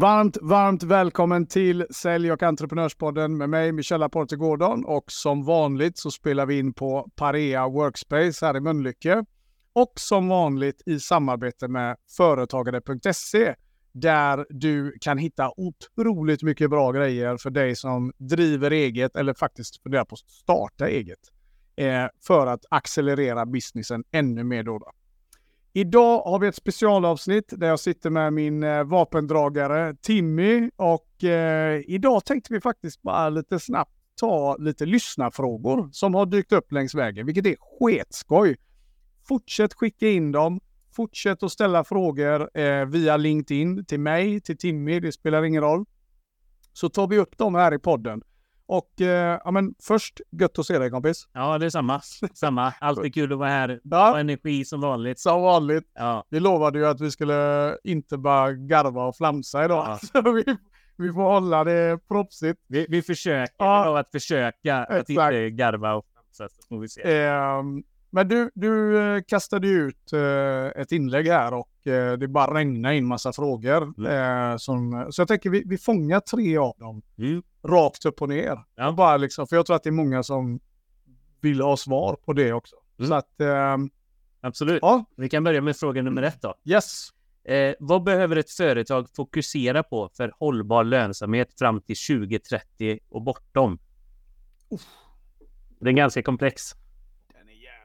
Varmt, varmt välkommen till Sälj och entreprenörspodden med mig, Michelle Aporte Gordon. Och som vanligt så spelar vi in på Parea Workspace här i Mölnlycke. Och som vanligt i samarbete med Företagare.se där du kan hitta otroligt mycket bra grejer för dig som driver eget eller faktiskt funderar på att starta eget. Eh, för att accelerera businessen ännu mer. Då, då. Idag har vi ett specialavsnitt där jag sitter med min eh, vapendragare Timmy och eh, idag tänkte vi faktiskt bara lite snabbt ta lite lyssnarfrågor som har dykt upp längs vägen, vilket är sketskoj. Fortsätt skicka in dem. Fortsätt att ställa frågor eh, via LinkedIn till mig, till Timmy, det spelar ingen roll. Så tar vi upp dem här i podden. Och eh, ja, men först gött att se dig kompis. Ja, det är samma. Samma. Alltid kul att vara här. Ja. Och energi som vanligt. Som vanligt. Ja. Vi lovade ju att vi skulle inte bara garva och flamsa idag. Ja. Vi, vi får hålla det proffsigt. Vi, vi försöker ja. att försöka Exakt. att inte garva och flamsa. Så får vi se. Eh, men du, du eh, kastade ut eh, ett inlägg här och eh, det bara regnade in massa frågor. Mm. Som, så jag tänker vi, vi fångar tre av dem. Mm. Rakt upp och ner. Ja. Bara liksom, för jag tror att det är många som vill ha svar på det också. Mm. Så att, ehm, Absolut. Ja. Vi kan börja med fråga nummer ett då. Yes. Eh, vad behöver ett företag fokusera på för hållbar lönsamhet fram till 2030 och bortom? Uff. Det är ganska komplex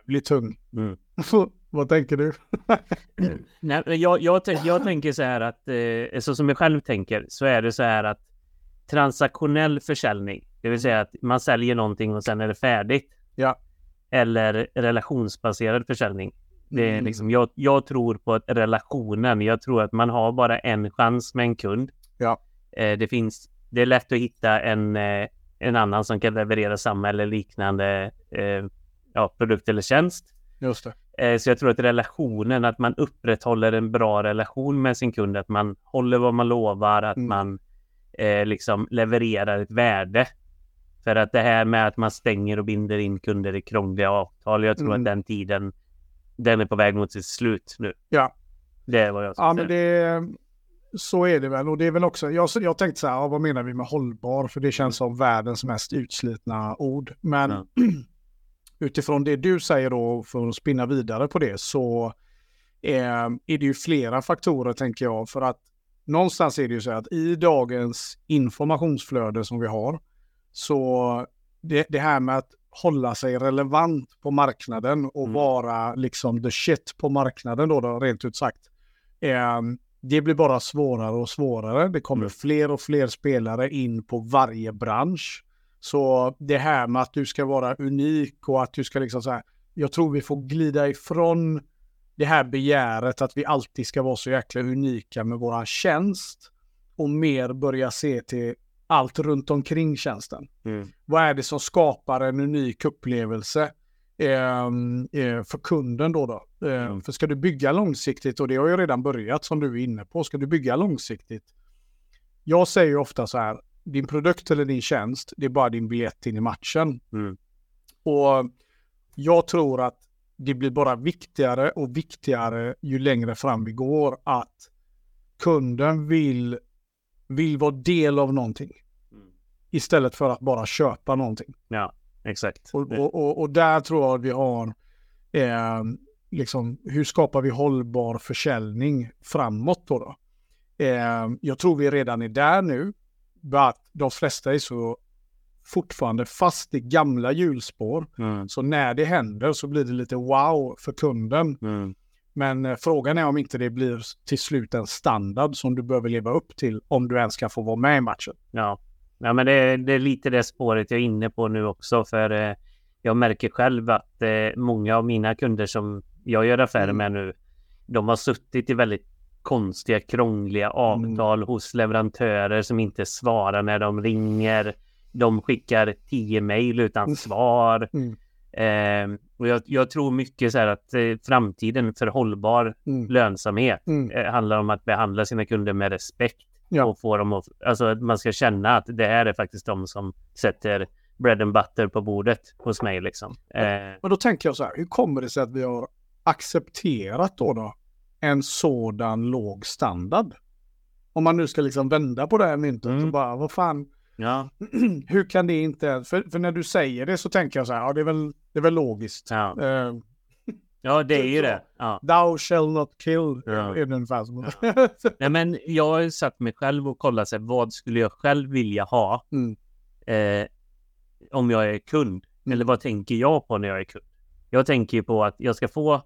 blir tung. Mm. Vad tänker du? Nej, jag, jag, jag, tänker så här att, eh, så som jag själv tänker, så är det så här att transaktionell försäljning, det vill säga att man säljer någonting och sen är det färdigt. Ja. Eller relationsbaserad försäljning. Det är mm. liksom, jag, jag tror på relationen. Jag tror att man har bara en chans med en kund. Ja. Eh, det finns, det är lätt att hitta en, eh, en annan som kan leverera samma eller liknande eh, ja, produkt eller tjänst. Just det. Eh, så jag tror att relationen, att man upprätthåller en bra relation med sin kund, att man håller vad man lovar, att mm. man eh, liksom levererar ett värde. För att det här med att man stänger och binder in kunder i krångliga avtal, jag tror mm. att den tiden, den är på väg mot sitt slut nu. Ja. Det är vad jag Ja, men det, så är det väl. Och det är väl också, jag, jag tänkte så här, vad menar vi med hållbar? För det känns som världens mest utslitna ord. Men ja. utifrån det du säger då, för att spinna vidare på det, så eh, är det ju flera faktorer tänker jag. För att någonstans är det ju så att i dagens informationsflöde som vi har, så det, det här med att hålla sig relevant på marknaden och mm. vara liksom the shit på marknaden då, då rent ut sagt. Eh, det blir bara svårare och svårare. Det kommer mm. fler och fler spelare in på varje bransch. Så det här med att du ska vara unik och att du ska liksom så här, jag tror vi får glida ifrån det här begäret att vi alltid ska vara så jäkla unika med våran tjänst och mer börja se till allt runt omkring tjänsten. Mm. Vad är det som skapar en unik upplevelse eh, eh, för kunden då? då? Eh, mm. För ska du bygga långsiktigt, och det har ju redan börjat som du är inne på, ska du bygga långsiktigt? Jag säger ofta så här, din produkt eller din tjänst, det är bara din biljett in i matchen. Mm. Och jag tror att det blir bara viktigare och viktigare ju längre fram vi går att kunden vill, vill vara del av någonting. Mm. Istället för att bara köpa någonting. Ja, exakt. Och, och, och, och där tror jag att vi har, eh, liksom, hur skapar vi hållbar försäljning framåt då? då? Eh, jag tror vi redan är där nu att de flesta är så fortfarande fast i gamla hjulspår. Mm. Så när det händer så blir det lite wow för kunden. Mm. Men eh, frågan är om inte det blir till slut en standard som du behöver leva upp till om du ens ska få vara med i matchen. Ja, ja men det är, det är lite det spåret jag är inne på nu också. För eh, jag märker själv att eh, många av mina kunder som jag gör affärer mm. med nu, de har suttit i väldigt konstiga, krångliga avtal mm. hos leverantörer som inte svarar när de ringer. De skickar tio mejl utan mm. svar. Mm. Eh, och jag, jag, tror mycket så här att eh, framtiden för hållbar mm. lönsamhet mm. eh, handlar om att behandla sina kunder med respekt. Ja. Och få dem att, alltså att man ska känna att det här är faktiskt de som sätter bread and butter på bordet hos mig liksom. Eh, Men då tänker jag så här, hur kommer det sig att vi har accepterat då, då en sådan låg standard? Om man nu ska liksom vända på det här myntet Mm. och bara, vad fan, Ja, hur kan det inte, för, för när du säger det så tänker jag så här, ja det är väl, det är väl logiskt. ja. Eh, ja det är ju Så. det. Ja. Thou shall not kill, Ja. är det ungefär som. Nej, men jag har satt mig själv och kollat sig, vad skulle jag själv vilja ha Mm. eh, om jag är kund? Eller vad tänker jag på när jag är kund? Jag tänker ju på att jag ska få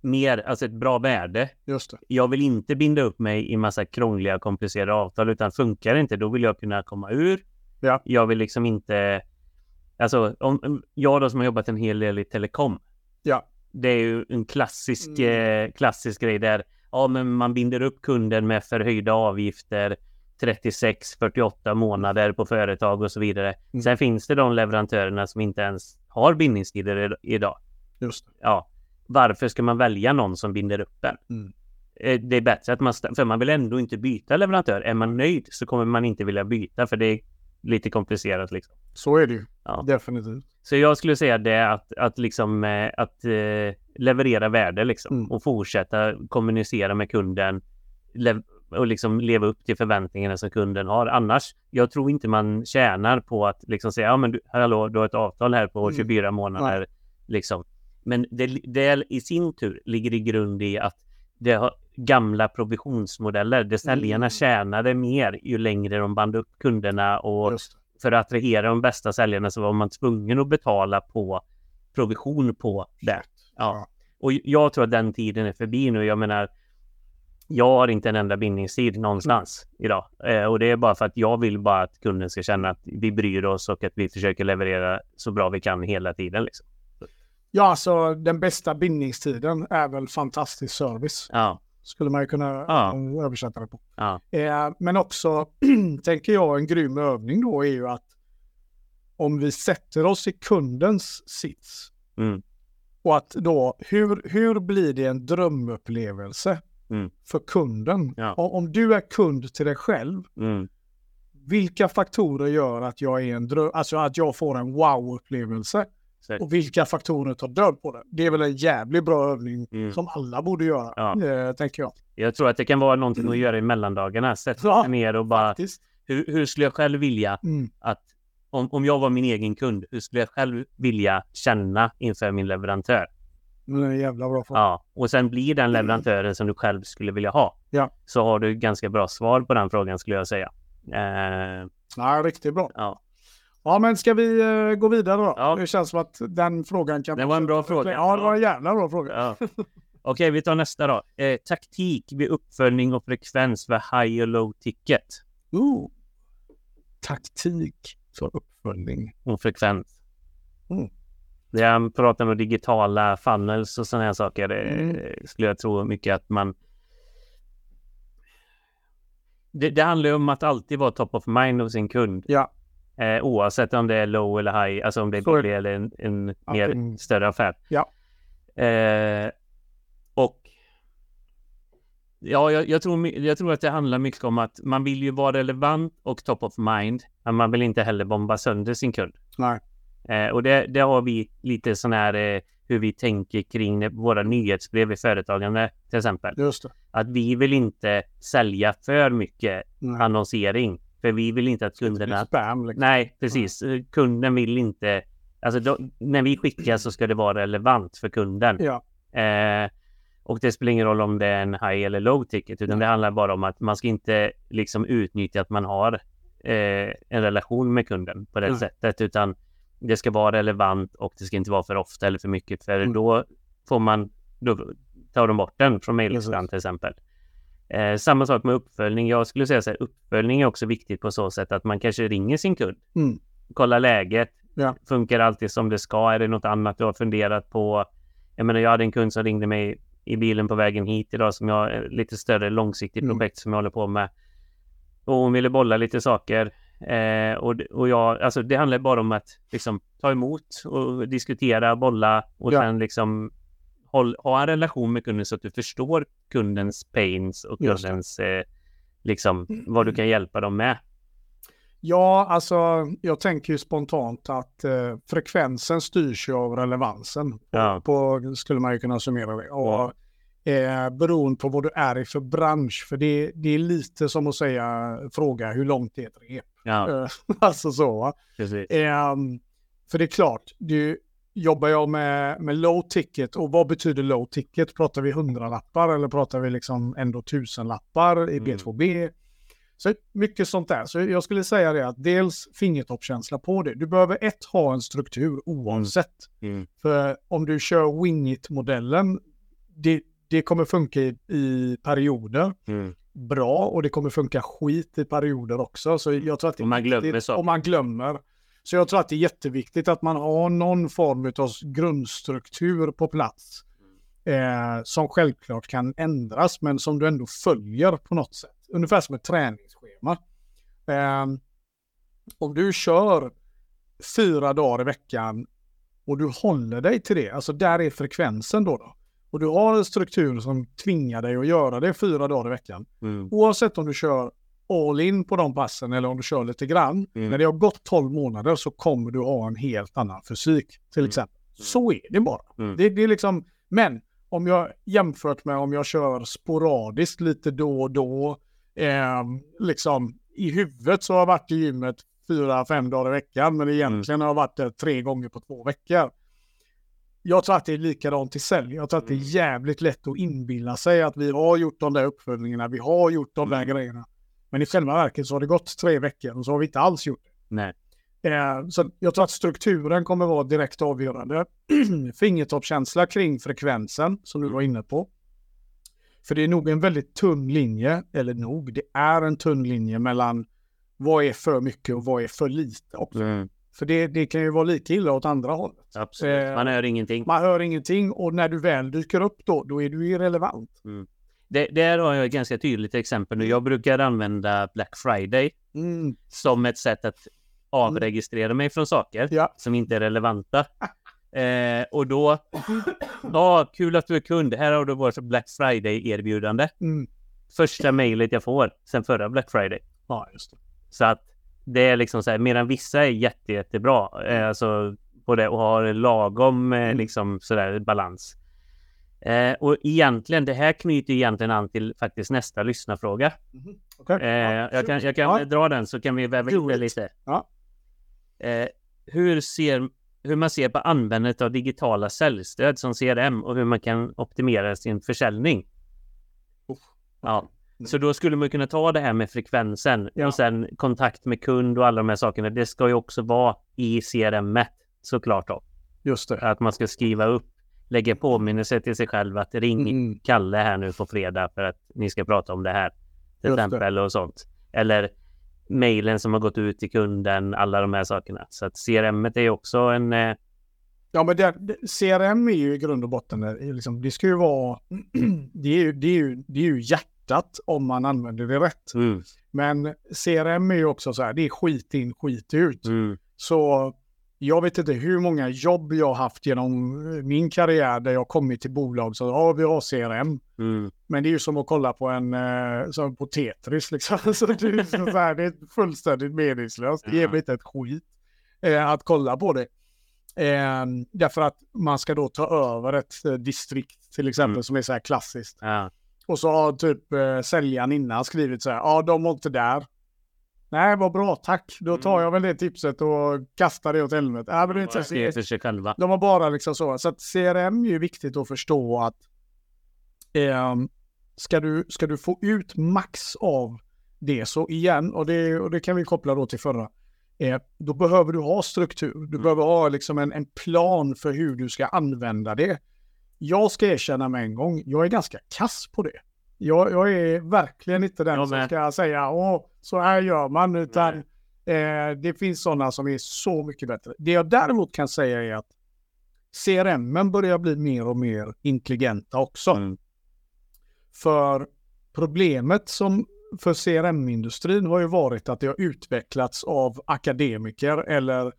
mer, alltså ett bra värde. Just det. Jag vill inte binda upp mig i massa krångliga, komplicerade avtal, utan funkar det inte, då vill jag kunna komma ur. Ja. Jag vill liksom inte, alltså om, jag då som har jobbat en hel del i telekom, Ja. det är ju en klassisk, Mm. eh, klassisk grej där ja, men man binder upp kunden med förhöjda avgifter 36, 48 månader på företag och så vidare. Mm. Sen finns det de leverantörerna som inte ens har bindningstider idag. Just det. Ja, varför ska man välja någon som binder upp den? Mm. Eh, Det är bättre att man, för man vill ändå inte byta leverantör. Är man nöjd så kommer man inte vilja byta för det är lite komplicerat liksom. Så är det ju. Ja. Definitivt. Så jag skulle säga det att, att liksom eh, att eh, leverera värde liksom Mm. och fortsätta kommunicera med kunden och liksom leva upp till förväntningarna som kunden har. Annars, jag tror inte man tjänar på att liksom säga, ja men du, hallå, du har ett avtal här på Mm. 24 månader liksom. Men det, det i sin tur ligger i grund i att det har gamla provisionsmodeller där säljarna Mm. tjänade mer ju längre de band upp kunderna och för att attrahera de bästa säljarna så var man tvungen att betala på provision på det. Ja. Och jag tror att den tiden är förbi nu. Jag menar, jag har inte en enda bindningstid någonstans idag. Eh, och det är bara för att jag vill bara att kunden ska känna att vi bryr oss och att vi försöker leverera så bra vi kan hela tiden. Liksom. Ja, alltså den bästa bindningstiden är väl fantastisk service. Ja, Skulle man ju kunna Ja. eh, översätta det på. ja, Eh, men också, tänker jag, en grym övning då är ju att om vi sätter oss i kundens sits mm, och att då, hur, hur blir det en drömupplevelse Mm. för kunden? Ja. Om, om du är kund till dig själv, mm, vilka faktorer gör att jag är en dröm, alltså att jag får en wow-upplevelse? Säkert. Och vilka faktorer tar död på det? Det är väl en jävligt bra övning Mm. som alla borde göra, Ja. eh, tänker jag. Jag tror att det kan vara någonting att göra i mellandagarna. Sätta Ja, sig ner och bara, Faktiskt. hur, hur skulle jag själv vilja Mm. att om, om jag var min egen kund, hur skulle jag själv vilja känna inför min leverantör? Det är en jävla bra fråga. Ja, och sen blir den leverantören som du själv skulle vilja ha. Ja. Så har du ganska bra svar på den frågan skulle jag säga. Eh, Ja, riktigt bra. ja. Ja, men ska vi eh, gå vidare då? Ja. Det känns som att den frågan kan... Det var en bra fråga. Ja, det var en jävla bra fråga. ja. Okej, vi tar nästa då. Eh, taktik vid uppföljning och frekvens för high och low ticket. Ooh. Taktik för uppföljning. Och frekvens. Mm. Det är pratar om digitala funnels och sådana här saker. eh, Mm. skulle jag tro mycket att man det, det handlar om att alltid vara top of mind hos sin kund. Ja. Eh, oavsett om det är low eller high, alltså om det är billig eller en, en mer mm. större affär. Ja. Eh, och ja, jag, jag, tror, jag tror att det handlar mycket om att man vill ju vara relevant och top of mind. Men man vill inte heller bomba sönder sin kund. Nej. Eh, och det, det har vi lite sån här eh, hur vi tänker kring våra nyhetsbrev i företagande till exempel. Just det. Att vi vill inte sälja för mycket Nej. annonsering. För vi vill inte att kunderna... Spam, liksom. Nej, precis. Eh, Kunden vill inte... Alltså då, när vi skickar så ska det vara relevant för kunden. Ja. Eh, och det spelar ingen roll om det är en high eller low ticket, utan Nej. det handlar bara om att man ska inte liksom utnyttja att man har eh, en relation med kunden på det Nej. sättet, utan det ska vara relevant och det ska inte vara för ofta eller för mycket, för Mm. då får man, då tar de bort den från mejllistan till exempel. Eh, samma sak med uppföljning. Jag skulle säga så här, uppföljning är också viktigt på så sätt att man kanske ringer sin kund, Mm. kollar läget, Ja. funkar alltid som det ska, är det något annat du har funderat på? Jag menar, jag hade en kund som ringde mig i bilen på vägen hit idag som jag, eh, lite större långsiktigt Mm. projekt som jag håller på med. Och hon ville bolla lite saker. Eh, och, och jag, alltså det handlar bara om att liksom ta emot och diskutera, bolla och Ja. sen liksom håll, ha en relation med kunden så att du förstår kundens pains och det. kundens eh, liksom vad du kan hjälpa dem med. Ja, alltså jag tänker ju spontant att eh, frekvensen styrs ju av relevansen. Ja. På, skulle man ju kunna summera det. Och Ja. Eh, beroende på vad du är i för bransch. För det, det är lite som att säga, fråga hur långt är ett rep. Ja, Eh, alltså så. Ehm, för det är klart, du, jobbar jag med, med low ticket och vad betyder low ticket? Pratar vi hundralappar eller pratar vi liksom ändå tusenlappar i Mm. B2B? Så mycket sånt där. Så jag skulle säga det att dels fingertoppskänsla på det. Du behöver ett ha en struktur oavsett. Mm. För om du kör wingit-modellen, det, det kommer funka i, i perioder Mm. bra och det kommer funka skit i perioder också. Så jag tror att det är Och man glömmer saker. Och man glömmer. Så jag tror att det är jätteviktigt att man har någon form av grundstruktur på plats. Eh, som självklart kan ändras men som du ändå följer på något sätt. Ungefär som ett träningsschema. Eh, om du kör fyra dagar i veckan och du håller dig till det, alltså där är frekvensen då. då. Och du har en struktur som tvingar dig att göra det fyra dagar i veckan. Mm. Oavsett om du kör all in på de passen eller om du kör lite grann. Mm. När det har gått 12 månader så kommer du ha en helt annan fysik till Mm. exempel. Så är det bara. Mm. Det, det är liksom, men om jag jämfört med om jag kör sporadiskt lite då och då, eh, liksom i huvudet så har jag varit i gymmet fyra, fem dagar i veckan, men egentligen har jag varit där tre gånger på två veckor. Jag tror att det är likadant i sälj. Jag tror att det är Mm. jävligt lätt att inbilla sig att vi har gjort de där uppföljningarna, vi har gjort de där grejerna. Men i själva verket så har det gått tre veckor och så har vi inte alls gjort det. Nej. Eh, så jag tror att strukturen kommer vara direkt avgörande. Fingertoppskänsla kring frekvensen som du var inne på. För det är nog en väldigt tunn linje, eller nog, det är en tunn linje mellan vad är för mycket och vad är för lite också. Mm. För det, det kan ju vara lika illa åt andra hållet. Absolut. Eh, Man hör ingenting. Man hör ingenting och när du väl dyker upp då, då är du irrelevant. Det, där har jag ett ganska tydligt exempel nu. Jag brukar använda Black Friday Mm. som ett sätt att avregistrera mig från saker Ja. som inte är relevanta. Eh, och då, ja, kul att du är kund. Här har du vårt Black Friday-erbjudande. Mm. Första mejlet jag får sen förra Black Friday. ja, just det. Så att det är liksom så här, medan vissa är jätte, jättebra, eh, alltså på det och har lagom eh, liksom sådär balans. Eh, och egentligen, det här knyter egentligen an till faktiskt nästa lyssnarfråga. Okej. Eh, Ja, jag kan, jag kan Ja. dra den så kan vi väva in det it. lite. Ja. Eh, hur, ser, hur man ser på användandet av digitala säljstöd som CRM och hur man kan optimera sin försäljning. Uff. Ja. Så då skulle man kunna ta det här med frekvensen Ja. och sen kontakt med kund och alla de här sakerna. Det ska ju också vara i CRM såklart då. Just det. Att man ska skriva upp, lägga påminnelse till sig själv att ring Mm. Kalle här nu på fredag för att ni ska prata om det här. Till exempel och sånt. Eller mejlen som har gått ut till kunden, alla de här sakerna. Så att CRM är ju också en... Eh, Ja, men det, CRM är ju i grund och botten, det, är liksom, det ska ju vara, det är ju, det, är ju, det är ju hjärtat om man använder det rätt. mm, Men CRM är ju också så här, det är skit in, skit ut. mm, Så jag vet inte hur många jobb jag har haft genom min karriär där jag kommit till bolag så ja, vi har CRM. mm, Men det är ju som att kolla på en, eh, som på Tetris liksom. Så det, är så här, det är fullständigt meningslöst. Det ger mig inte ett skit eh, att kolla på det. Eh, därför att man ska då ta över ett eh, distrikt till exempel Mm. som är så här klassiskt. ja, Och så har typ eh, säljaren innan skrivit så här, ja de var inte där. Nej, vad bra, tack. Då tar Mm. jag väl det tipset och kastar det åt helvete. Ja, men det är inte bara så, se för sig själva. de har bara liksom så. Så att CRM är ju viktigt att förstå att ehm, ska, du, ska du få ut max av det så igen, och det, och det kan vi koppla då till förra, eh, då behöver du ha struktur. Du behöver ha liksom en, en plan för hur du ska använda det. Jag ska erkänna med en gång, jag är ganska kass på det. Jag, jag är verkligen inte den som ska säga åh, så här gör man, utan eh, det finns sådana som är så mycket bättre. Det jag däremot kan säga är att CRM börjar bli mer och mer intelligenta också. Mm, För problemet som för CRM-industrin har ju varit att det har utvecklats av akademiker eller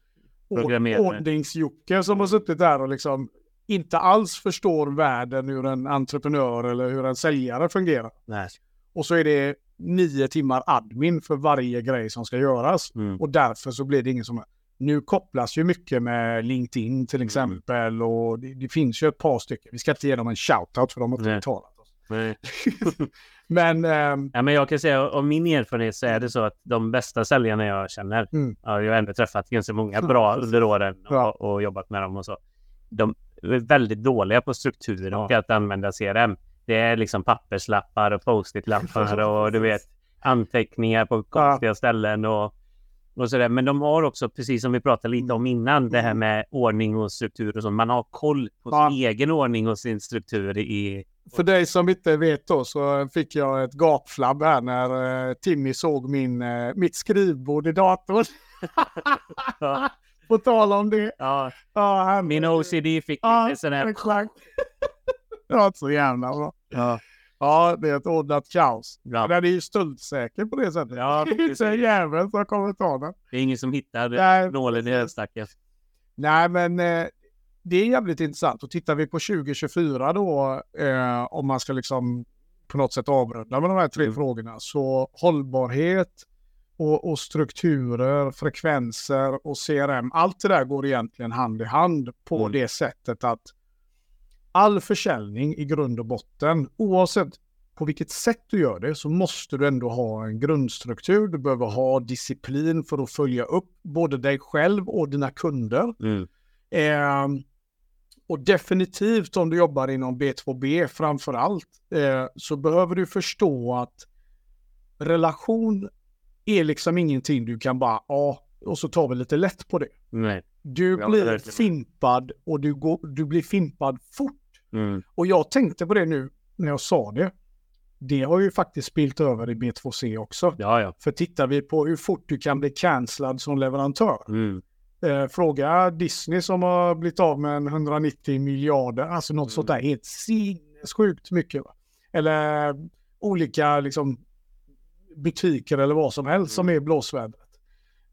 Programmerare. ordningsjocke som har suttit där och liksom inte alls förstår världen hur en entreprenör eller hur en säljare fungerar. nej. Och så är det nio timmar admin för varje grej som ska göras. Mm, Och därför så blir det ingen som... Nu kopplas ju mycket med LinkedIn till exempel och det, det finns ju ett par stycken. Vi ska inte ge dem en shoutout för de har inte betalat Nej. men... ehm, Ja, men jag kan säga av min erfarenhet så är det så att de bästa säljarna jag känner, Mm. ja, jag har ändå träffat ganska många bra under åren och, och jobbat med dem och så. De väldigt dåliga på struktur och att använda CRM. Det är liksom papperslappar och post-it-lappar och du vet anteckningar på konstiga ställen och, och sådär. Men de har också, precis som vi pratade lite om innan, det här med ordning och struktur och så. Man har koll på Ja. sin egen ordning och sin struktur i... För dig som inte vet då så fick jag ett gapflabb här när eh, Timmy såg min, eh, mitt skrivbord i datorn. Ja. På tal om det. Ja, Ja, han, min OCD fick Ja, en sån här... exakt. Ja, så jävla bra. Ja. Ja, det är ett ordnat kaos. Ja. Den är ju stöldsäker på det sättet. Ja, det inte en jävel som kommer ta den. Det är ingen som hittar Nej, nålen i höstacken. Nej, men eh, det är jävligt intressant. Och tittar vi på 2024 då, eh, om man ska liksom på något sätt avrunda med de här tre Mm. frågorna, så hållbarhet och, och strukturer, frekvenser och CRM, allt det där går egentligen hand i hand på Mm. det sättet att all försäljning i grund och botten, oavsett på vilket sätt du gör det, så måste du ändå ha en grundstruktur. Du behöver ha disciplin för att följa upp både dig själv och dina kunder. Mm. Eh, och definitivt om du jobbar inom B2B framför allt eh, så behöver du förstå att relation är liksom ingenting du kan bara, ja, och så tar vi lite lätt på det. Nej. Du Ja, blir fimpad och du, går, du blir fimpad fort. Mm. Och jag tänkte på det nu när jag sa det. Det har ju faktiskt spilt över i B2C också. Ja, ja. För tittar vi på hur fort du kan bli cancellad som leverantör. Mm. Eh, fråga Disney som har blivit av med en 190 miljarder, alltså något Mm. sånt där helt sinnessjukt mycket. Va? Eller olika liksom, butiker eller vad som helst som är i blåsvädret.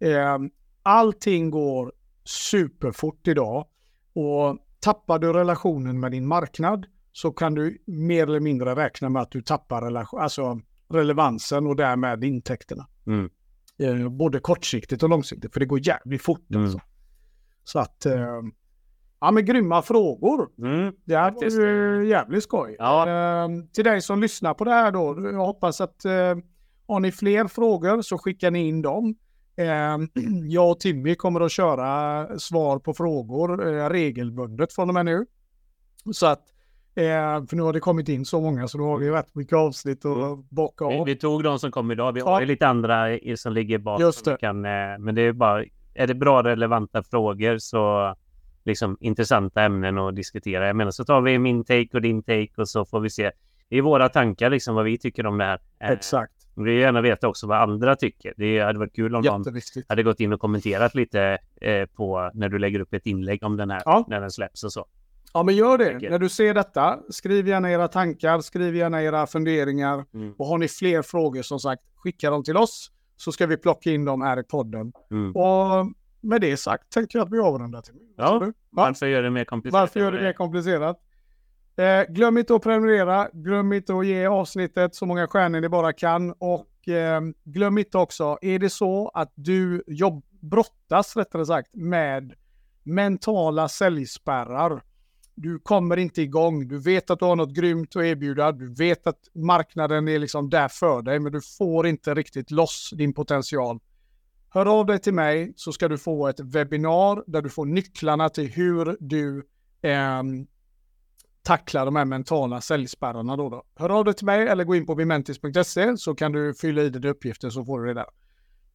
Eh, allting går superfort idag och tappar du relationen med din marknad så kan du mer eller mindre räkna med att du tappar relation, alltså relevansen och därmed intäkterna. Mm. Eh, både kortsiktigt och långsiktigt, för det går jävligt fort. Mm. Alltså. Så att, eh, ja men grymma frågor. Mm. Det här var Faktiskt. ju jävligt skoj. Ja. Eh, till dig som lyssnar på det här då, jag hoppas att eh, har ni fler frågor så skickar ni in dem. Eh, jag och Timmy kommer att köra svar på frågor eh, regelbundet från och med nu. Så att, eh, för nu har det kommit in så många så då har vi rätt mycket avsnitt att bocka Vi, av. vi tog de som kom idag. Vi Ja. har ju lite andra som ligger bak. Just det. Kan, eh, men det är bara, är det bra relevanta frågor så liksom intressanta ämnen att diskutera. Jag menar så tar vi min take och din take och så får vi se. Det är våra tankar liksom vad vi tycker om det här. Eh, Exakt, Vi vill gärna veta också vad andra tycker. Det hade varit kul om någon hade gått in och kommenterat lite eh, på när du lägger upp ett inlägg om den här, Ja. när den släpps och så. Ja, men gör det. När du ser detta, skriv gärna era tankar, skriv gärna era funderingar. Mm. Och har ni fler frågor, som sagt, skicka dem till oss så ska vi plocka in dem här i podden. Mm. Och med det sagt tänker jag att vi avrundar. Till. Ja. Va? Varför gör det mer komplicerat? Varför gör det mer komplicerat? Eh, glöm inte att prenumerera. Glöm inte att ge avsnittet så många stjärnor ni bara kan. Och eh, glöm inte också, är det så att du jobb, brottas rättare sagt med mentala säljspärrar. Du kommer inte igång. Du vet att du har något grymt att erbjuda. Du vet att marknaden är liksom där för dig, men du får inte riktigt loss din potential. Hör av dig till mig så ska du få ett webbinar där du får nycklarna till hur du eh, tacklar de här mentala säljspärrarna. Då då. Hör av dig till mig eller gå in på vimentis.se så kan du fylla i dina uppgifter så får du det där.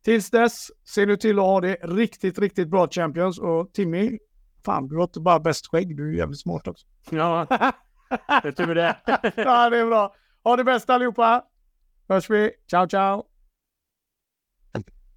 Tills dess, ser du till att ha det riktigt, riktigt bra Champions och Timmy, fan du har inte bara bäst skägg, du är jävligt smart också. Ja, det är tur det. ja, det är bra. Ha det bäst allihopa! Hörs vi. Ciao, ciao!